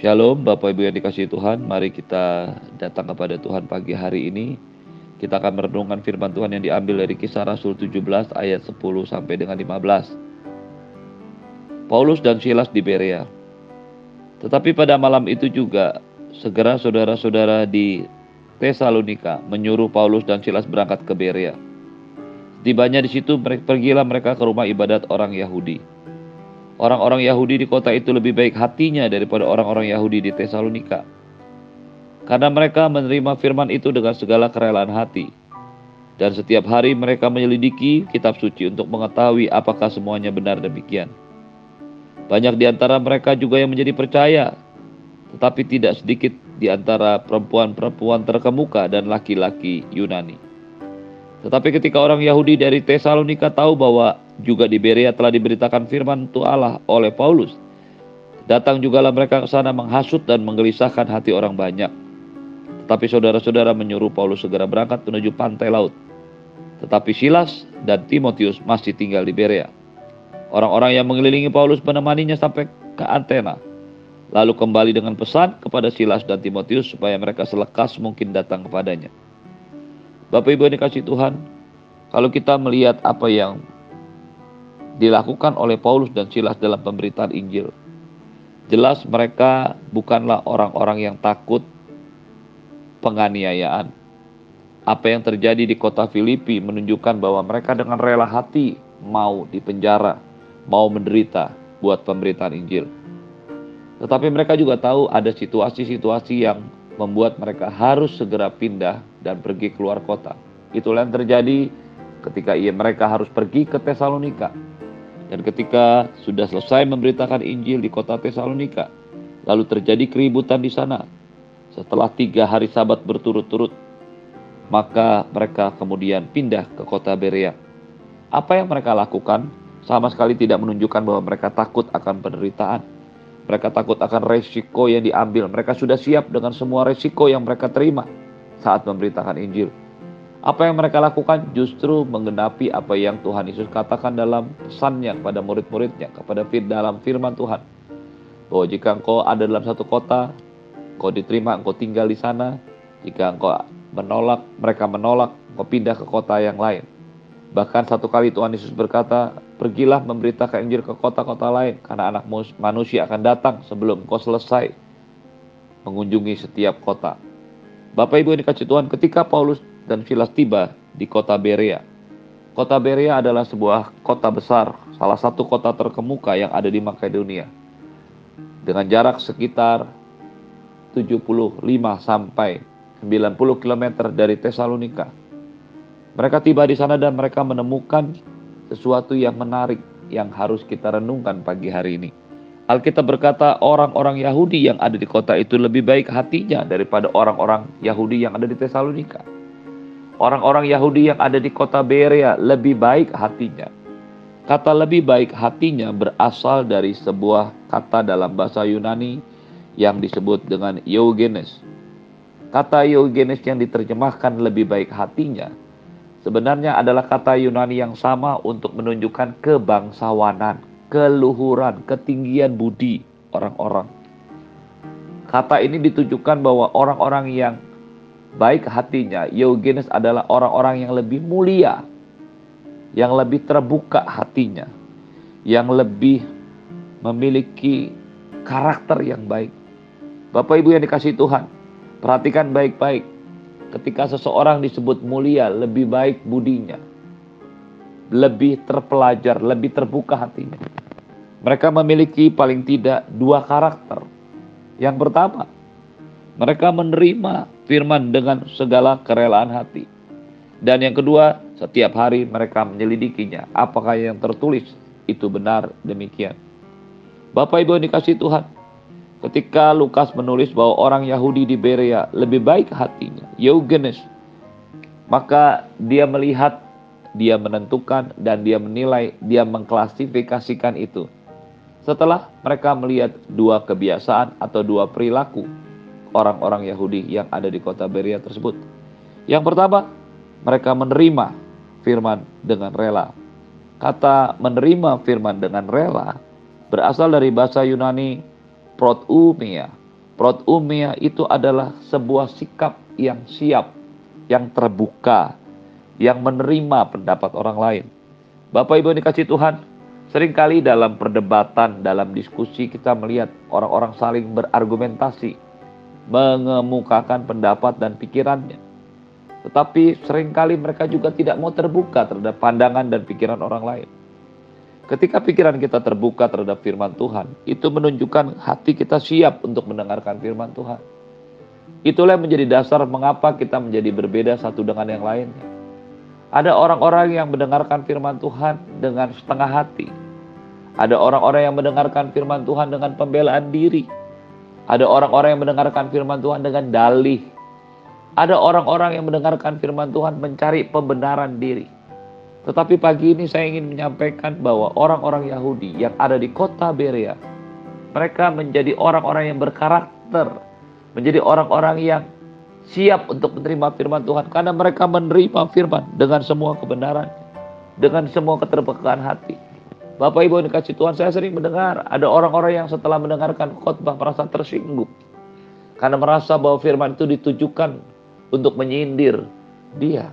Shalom Bapak Ibu yang dikasih Tuhan, mari kita datang kepada Tuhan pagi hari ini. Kita akan merenungkan firman Tuhan yang diambil dari kisah Rasul 17 ayat 10 sampai dengan 15. Paulus dan Silas di Berea. Tetapi pada malam itu juga segera saudara-saudara di Tesalonika menyuruh Paulus dan Silas berangkat ke Berea. Tibanya di situ pergilah mereka ke rumah ibadat orang Yahudi. Orang-orang Yahudi di kota itu lebih baik hatinya daripada orang-orang Yahudi di Tesalonika. Karena mereka menerima firman itu dengan segala kerelaan hati. Dan setiap hari mereka menyelidiki kitab suci untuk mengetahui apakah semuanya benar demikian. Banyak di antara mereka juga yang menjadi percaya, tetapi tidak sedikit di antara perempuan-perempuan terkemuka dan laki-laki Yunani. Tetapi ketika orang Yahudi dari Tesalonika tahu bahwa juga di Berea telah diberitakan firman Tuhan Allah oleh Paulus, datang jugalah mereka ke sana menghasut dan menggelisahkan hati orang banyak. Tetapi saudara-saudara menyuruh Paulus segera berangkat menuju pantai laut. Tetapi Silas dan Timotius masih tinggal di Berea. Orang-orang yang mengelilingi Paulus menemaninya sampai ke Antena. Lalu kembali dengan pesan kepada Silas dan Timotius supaya mereka selekas mungkin datang kepadanya. Bapak Ibu yang dikasih Tuhan, kalau kita melihat apa yang dilakukan oleh Paulus dan Silas dalam pemberitaan Injil, jelas mereka bukanlah orang-orang yang takut penganiayaan. Apa yang terjadi di kota Filipi menunjukkan bahwa mereka dengan rela hati mau dipenjara, mau menderita buat pemberitaan Injil. Tetapi mereka juga tahu ada situasi-situasi yang membuat mereka harus segera pindah dan pergi keluar kota. Itulah yang terjadi ketika ia mereka harus pergi ke Tesalonika. Dan ketika sudah selesai memberitakan Injil di kota Tesalonika, lalu terjadi keributan di sana. Setelah tiga hari sabat berturut-turut, maka mereka kemudian pindah ke kota Berea. Apa yang mereka lakukan sama sekali tidak menunjukkan bahwa mereka takut akan penderitaan mereka takut akan resiko yang diambil. Mereka sudah siap dengan semua resiko yang mereka terima saat memberitakan Injil. Apa yang mereka lakukan justru menggenapi apa yang Tuhan Yesus katakan dalam pesannya kepada murid-muridnya, kepada dalam firman Tuhan. Bahwa jika engkau ada dalam satu kota, engkau diterima, engkau tinggal di sana. Jika engkau menolak, mereka menolak, engkau pindah ke kota yang lain. Bahkan satu kali Tuhan Yesus berkata, Pergilah memberitakan Injil ke kota-kota lain, karena anak manusia akan datang sebelum kau selesai mengunjungi setiap kota. Bapak Ibu yang dikasih Tuhan, ketika Paulus dan Silas tiba di kota Berea, kota Berea adalah sebuah kota besar, salah satu kota terkemuka yang ada di Makedonia. Dengan jarak sekitar 75 sampai 90 km dari Tesalonika. Mereka tiba di sana dan mereka menemukan sesuatu yang menarik yang harus kita renungkan pagi hari ini. Alkitab berkata orang-orang Yahudi yang ada di kota itu lebih baik hatinya daripada orang-orang Yahudi yang ada di Tesalonika. Orang-orang Yahudi yang ada di kota Berea lebih baik hatinya. Kata lebih baik hatinya berasal dari sebuah kata dalam bahasa Yunani yang disebut dengan eugenes. Kata eugenes yang diterjemahkan lebih baik hatinya sebenarnya adalah kata Yunani yang sama untuk menunjukkan kebangsawanan, keluhuran, ketinggian budi orang-orang. Kata ini ditujukan bahwa orang-orang yang baik hatinya, Eugenes adalah orang-orang yang lebih mulia, yang lebih terbuka hatinya, yang lebih memiliki karakter yang baik. Bapak Ibu yang dikasih Tuhan, perhatikan baik-baik Ketika seseorang disebut mulia, lebih baik budinya, lebih terpelajar, lebih terbuka hatinya. Mereka memiliki paling tidak dua karakter. Yang pertama, mereka menerima firman dengan segala kerelaan hati. Dan yang kedua, setiap hari mereka menyelidikinya. Apakah yang tertulis itu benar demikian. Bapak Ibu yang dikasih Tuhan, Ketika Lukas menulis bahwa orang Yahudi di Berea lebih baik hatinya, Eugenes, maka dia melihat, dia menentukan, dan dia menilai, dia mengklasifikasikan itu. Setelah mereka melihat dua kebiasaan atau dua perilaku orang-orang Yahudi yang ada di kota Berea tersebut. Yang pertama, mereka menerima firman dengan rela. Kata menerima firman dengan rela berasal dari bahasa Yunani protumia Protumia itu adalah sebuah sikap yang siap, yang terbuka, yang menerima pendapat orang lain. Bapak Ibu dikasih Tuhan, sering kali dalam perdebatan, dalam diskusi kita melihat orang-orang saling berargumentasi, mengemukakan pendapat dan pikirannya. Tetapi sering kali mereka juga tidak mau terbuka terhadap pandangan dan pikiran orang lain. Ketika pikiran kita terbuka terhadap firman Tuhan, itu menunjukkan hati kita siap untuk mendengarkan firman Tuhan. Itulah yang menjadi dasar mengapa kita menjadi berbeda satu dengan yang lainnya. Ada orang-orang yang mendengarkan firman Tuhan dengan setengah hati. Ada orang-orang yang mendengarkan firman Tuhan dengan pembelaan diri. Ada orang-orang yang mendengarkan firman Tuhan dengan dalih. Ada orang-orang yang mendengarkan firman Tuhan mencari pembenaran diri. Tetapi pagi ini saya ingin menyampaikan bahwa orang-orang Yahudi yang ada di kota Berea, mereka menjadi orang-orang yang berkarakter, menjadi orang-orang yang siap untuk menerima firman Tuhan karena mereka menerima firman dengan semua kebenaran, dengan semua keterbukaan hati. Bapak Ibu yang dikasih Tuhan, saya sering mendengar ada orang-orang yang setelah mendengarkan khotbah merasa tersinggung karena merasa bahwa firman itu ditujukan untuk menyindir dia.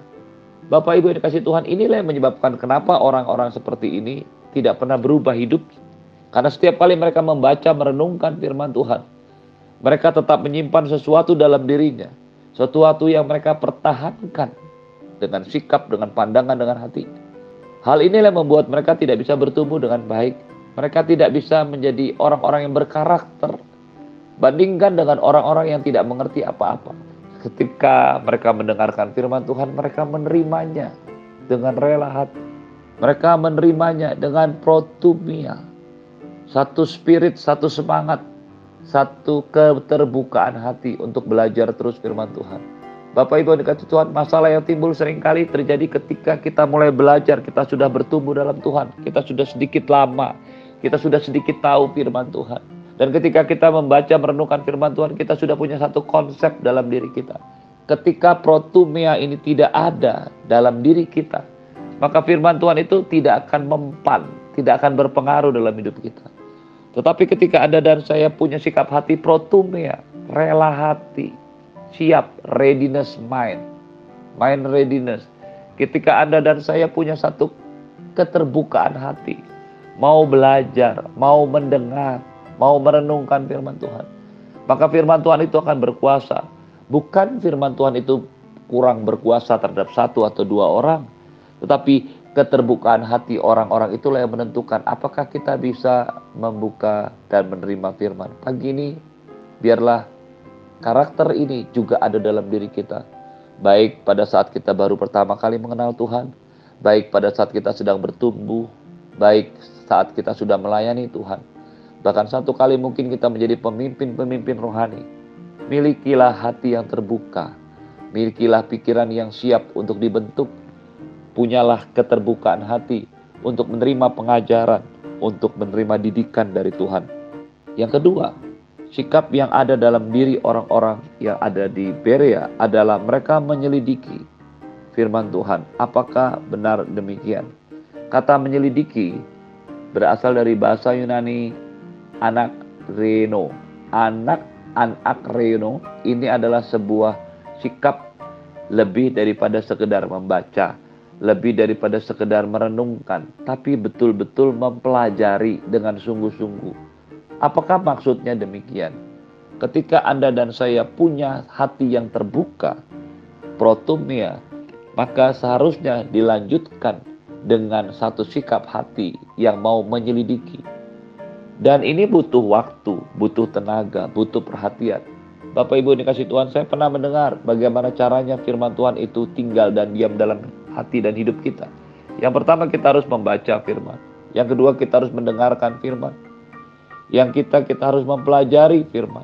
Bapak Ibu yang dikasih Tuhan, inilah yang menyebabkan kenapa orang-orang seperti ini tidak pernah berubah hidup. Karena setiap kali mereka membaca, merenungkan firman Tuhan, mereka tetap menyimpan sesuatu dalam dirinya. Sesuatu yang mereka pertahankan dengan sikap, dengan pandangan, dengan hati. Hal inilah membuat mereka tidak bisa bertumbuh dengan baik. Mereka tidak bisa menjadi orang-orang yang berkarakter. Bandingkan dengan orang-orang yang tidak mengerti apa-apa. Ketika mereka mendengarkan firman Tuhan, mereka menerimanya dengan rela hati. Mereka menerimanya dengan protumia. Satu spirit, satu semangat, satu keterbukaan hati untuk belajar terus firman Tuhan. Bapak Ibu dikasih Tuhan, masalah yang timbul sering kali terjadi ketika kita mulai belajar, kita sudah bertumbuh dalam Tuhan, kita sudah sedikit lama, kita sudah sedikit tahu firman Tuhan. Dan ketika kita membaca merenungkan firman Tuhan, kita sudah punya satu konsep dalam diri kita. Ketika protumia ini tidak ada dalam diri kita, maka firman Tuhan itu tidak akan mempan, tidak akan berpengaruh dalam hidup kita. Tetapi ketika Anda dan saya punya sikap hati protumia, rela hati, siap, readiness mind, mind readiness. Ketika Anda dan saya punya satu keterbukaan hati, mau belajar, mau mendengar, mau merenungkan firman Tuhan, maka firman Tuhan itu akan berkuasa. Bukan firman Tuhan itu kurang berkuasa terhadap satu atau dua orang, tetapi keterbukaan hati orang-orang itulah yang menentukan apakah kita bisa membuka dan menerima firman. Pagi ini biarlah karakter ini juga ada dalam diri kita. Baik pada saat kita baru pertama kali mengenal Tuhan, baik pada saat kita sedang bertumbuh, baik saat kita sudah melayani Tuhan, Bahkan satu kali mungkin kita menjadi pemimpin-pemimpin rohani. Milikilah hati yang terbuka. Milikilah pikiran yang siap untuk dibentuk. Punyalah keterbukaan hati untuk menerima pengajaran, untuk menerima didikan dari Tuhan. Yang kedua, sikap yang ada dalam diri orang-orang yang ada di Berea adalah mereka menyelidiki firman Tuhan. Apakah benar demikian? Kata menyelidiki berasal dari bahasa Yunani anak reno. Anak anak reno ini adalah sebuah sikap lebih daripada sekedar membaca, lebih daripada sekedar merenungkan, tapi betul-betul mempelajari dengan sungguh-sungguh. Apakah maksudnya demikian? Ketika Anda dan saya punya hati yang terbuka, protumia, maka seharusnya dilanjutkan dengan satu sikap hati yang mau menyelidiki, dan ini butuh waktu, butuh tenaga, butuh perhatian. Bapak Ibu dikasih Tuhan, saya pernah mendengar bagaimana caranya firman Tuhan itu tinggal dan diam dalam hati dan hidup kita. Yang pertama kita harus membaca firman. Yang kedua kita harus mendengarkan firman. Yang kita kita harus mempelajari firman.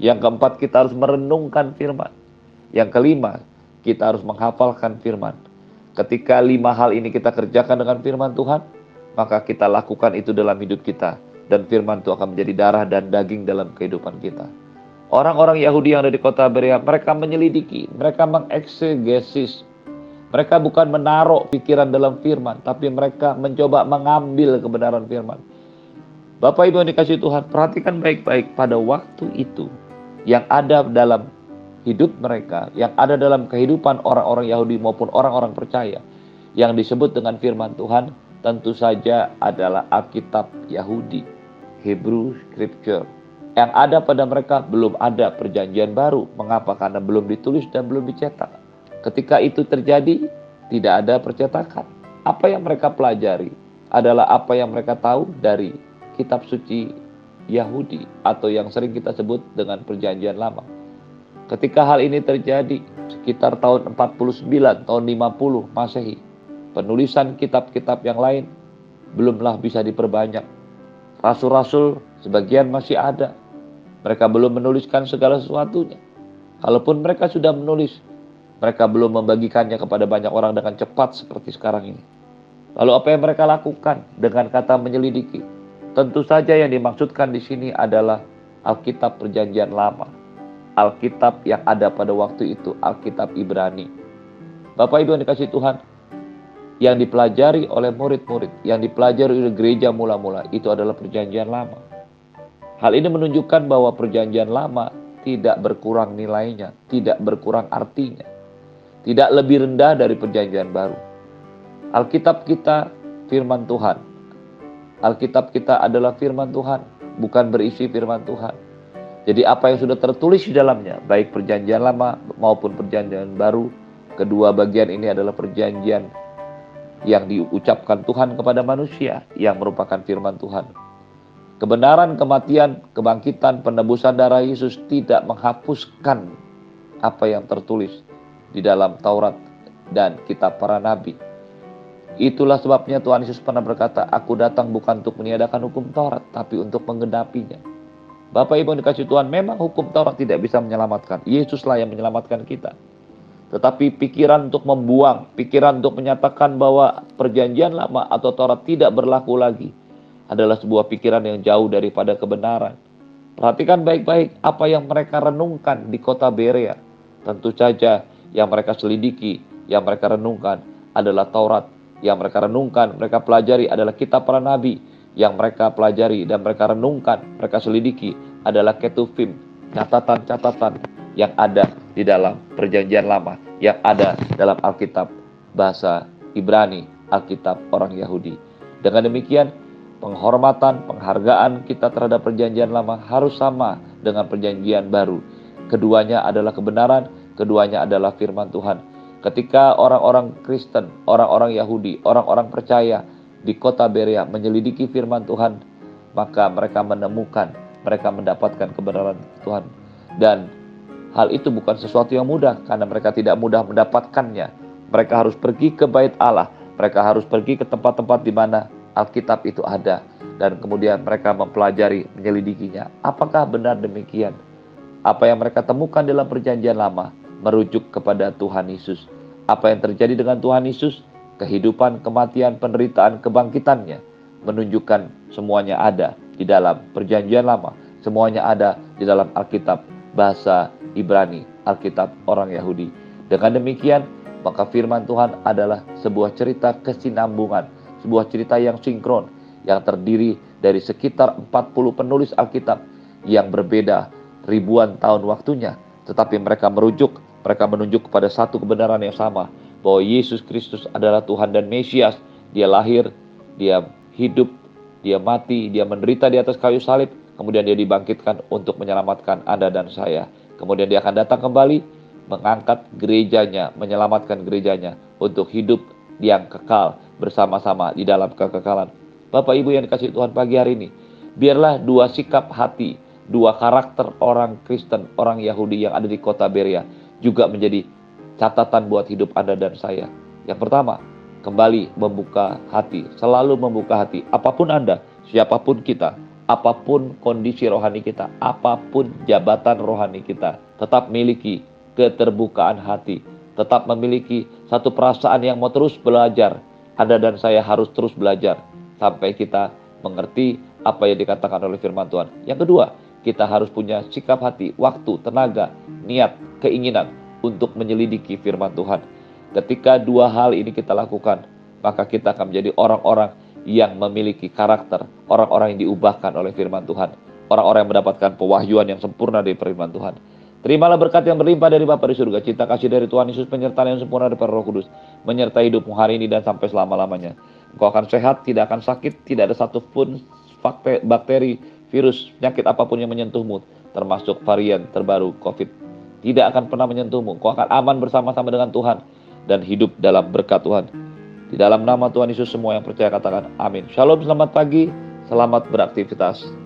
Yang keempat kita harus merenungkan firman. Yang kelima kita harus menghafalkan firman. Ketika lima hal ini kita kerjakan dengan firman Tuhan, maka kita lakukan itu dalam hidup kita dan firman itu akan menjadi darah dan daging dalam kehidupan kita. Orang-orang Yahudi yang ada di kota Berea, mereka menyelidiki, mereka mengeksegesis. Mereka bukan menaruh pikiran dalam firman, tapi mereka mencoba mengambil kebenaran firman. Bapak Ibu yang dikasih Tuhan, perhatikan baik-baik pada waktu itu. yang ada dalam hidup mereka, yang ada dalam kehidupan orang-orang Yahudi maupun orang-orang percaya, yang disebut dengan firman Tuhan, tentu saja adalah Alkitab Yahudi, Hebrew Scripture. Yang ada pada mereka belum ada perjanjian baru. Mengapa? Karena belum ditulis dan belum dicetak. Ketika itu terjadi, tidak ada percetakan. Apa yang mereka pelajari adalah apa yang mereka tahu dari kitab suci Yahudi atau yang sering kita sebut dengan perjanjian lama. Ketika hal ini terjadi sekitar tahun 49, tahun 50 Masehi, penulisan kitab-kitab yang lain belumlah bisa diperbanyak. Rasul-rasul sebagian masih ada. Mereka belum menuliskan segala sesuatunya. Kalaupun mereka sudah menulis, mereka belum membagikannya kepada banyak orang dengan cepat seperti sekarang ini. Lalu apa yang mereka lakukan dengan kata menyelidiki? Tentu saja yang dimaksudkan di sini adalah Alkitab Perjanjian Lama. Alkitab yang ada pada waktu itu, Alkitab Ibrani. Bapak Ibu yang dikasih Tuhan, yang dipelajari oleh murid-murid, yang dipelajari oleh gereja mula-mula itu adalah perjanjian lama. Hal ini menunjukkan bahwa perjanjian lama tidak berkurang nilainya, tidak berkurang artinya, tidak lebih rendah dari perjanjian baru. Alkitab kita firman Tuhan. Alkitab kita adalah firman Tuhan, bukan berisi firman Tuhan. Jadi apa yang sudah tertulis di dalamnya, baik perjanjian lama maupun perjanjian baru, kedua bagian ini adalah perjanjian yang diucapkan Tuhan kepada manusia yang merupakan firman Tuhan. Kebenaran, kematian, kebangkitan, penebusan darah Yesus tidak menghapuskan apa yang tertulis di dalam Taurat dan kitab para nabi. Itulah sebabnya Tuhan Yesus pernah berkata, Aku datang bukan untuk meniadakan hukum Taurat, tapi untuk menggenapinya. Bapak Ibu yang dikasih Tuhan, memang hukum Taurat tidak bisa menyelamatkan. Yesuslah yang menyelamatkan kita. Tetapi pikiran untuk membuang, pikiran untuk menyatakan bahwa perjanjian lama atau Taurat tidak berlaku lagi adalah sebuah pikiran yang jauh daripada kebenaran. Perhatikan baik-baik apa yang mereka renungkan di kota Berea. Tentu saja yang mereka selidiki, yang mereka renungkan adalah Taurat. Yang mereka renungkan, mereka pelajari adalah kitab para nabi. Yang mereka pelajari dan mereka renungkan, mereka selidiki adalah ketufim, catatan-catatan yang ada di dalam Perjanjian Lama, yang ada dalam Alkitab bahasa Ibrani, Alkitab orang Yahudi. Dengan demikian, penghormatan, penghargaan kita terhadap Perjanjian Lama harus sama dengan Perjanjian Baru. Keduanya adalah kebenaran, keduanya adalah firman Tuhan. Ketika orang-orang Kristen, orang-orang Yahudi, orang-orang percaya di kota Berea menyelidiki firman Tuhan, maka mereka menemukan, mereka mendapatkan kebenaran Tuhan. Dan Hal itu bukan sesuatu yang mudah karena mereka tidak mudah mendapatkannya. Mereka harus pergi ke bait Allah, mereka harus pergi ke tempat-tempat di mana Alkitab itu ada dan kemudian mereka mempelajari, menyelidikinya. Apakah benar demikian? Apa yang mereka temukan dalam perjanjian lama merujuk kepada Tuhan Yesus. Apa yang terjadi dengan Tuhan Yesus? Kehidupan, kematian, penderitaan, kebangkitannya menunjukkan semuanya ada di dalam perjanjian lama. Semuanya ada di dalam Alkitab bahasa Ibrani, Alkitab orang Yahudi. Dengan demikian, maka firman Tuhan adalah sebuah cerita kesinambungan, sebuah cerita yang sinkron, yang terdiri dari sekitar 40 penulis Alkitab yang berbeda ribuan tahun waktunya, tetapi mereka merujuk, mereka menunjuk kepada satu kebenaran yang sama, bahwa Yesus Kristus adalah Tuhan dan Mesias. Dia lahir, dia hidup, dia mati, dia menderita di atas kayu salib, kemudian dia dibangkitkan untuk menyelamatkan Anda dan saya. Kemudian dia akan datang kembali mengangkat gerejanya, menyelamatkan gerejanya untuk hidup yang kekal bersama-sama di dalam kekekalan. Bapak Ibu yang dikasih Tuhan pagi hari ini, biarlah dua sikap hati, dua karakter orang Kristen, orang Yahudi yang ada di kota Beria juga menjadi catatan buat hidup Anda dan saya. Yang pertama, kembali membuka hati, selalu membuka hati. Apa pun Anda, siapa pun kita, apa pun kondisi rohani kita, apa pun jabatan rohani kita, tetap miliki keterbukaan hati, tetap memiliki satu perasaan yang mau terus belajar. Anda dan saya harus terus belajar sampai kita mengerti apa yang dikatakan oleh firman Tuhan. Yang kedua, kita harus punya sikap hati, waktu, tenaga, niat, keinginan untuk menyelidiki firman Tuhan. Ketika dua hal ini kita lakukan, maka kita akan menjadi orang-orang yang memiliki karakter, orang-orang yang diubahkan oleh firman Tuhan. orang-orang yang mendapatkan pewahyuan yang sempurna dari firman Tuhan. Terimalah berkat yang berlimpah dari Bapa di surga, cinta kasih dari Tuhan Yesus, penyertaan yang sempurna dari Roh Kudus, menyertai hidupmu hari ini dan sampai selama-lamanya. Engkau akan sehat, tidak akan sakit, tidak ada satupun bakteri, virus, penyakit apa pun yang menyentuhmu, termasuk varian terbaru COVID. Tidak akan pernah menyentuhmu. Engkau akan aman bersama-sama dengan Tuhan dan hidup dalam berkat Tuhan. Di dalam nama Tuhan Yesus semua yang percaya katakan amin. Shalom, selamat pagi, selamat beraktivitas.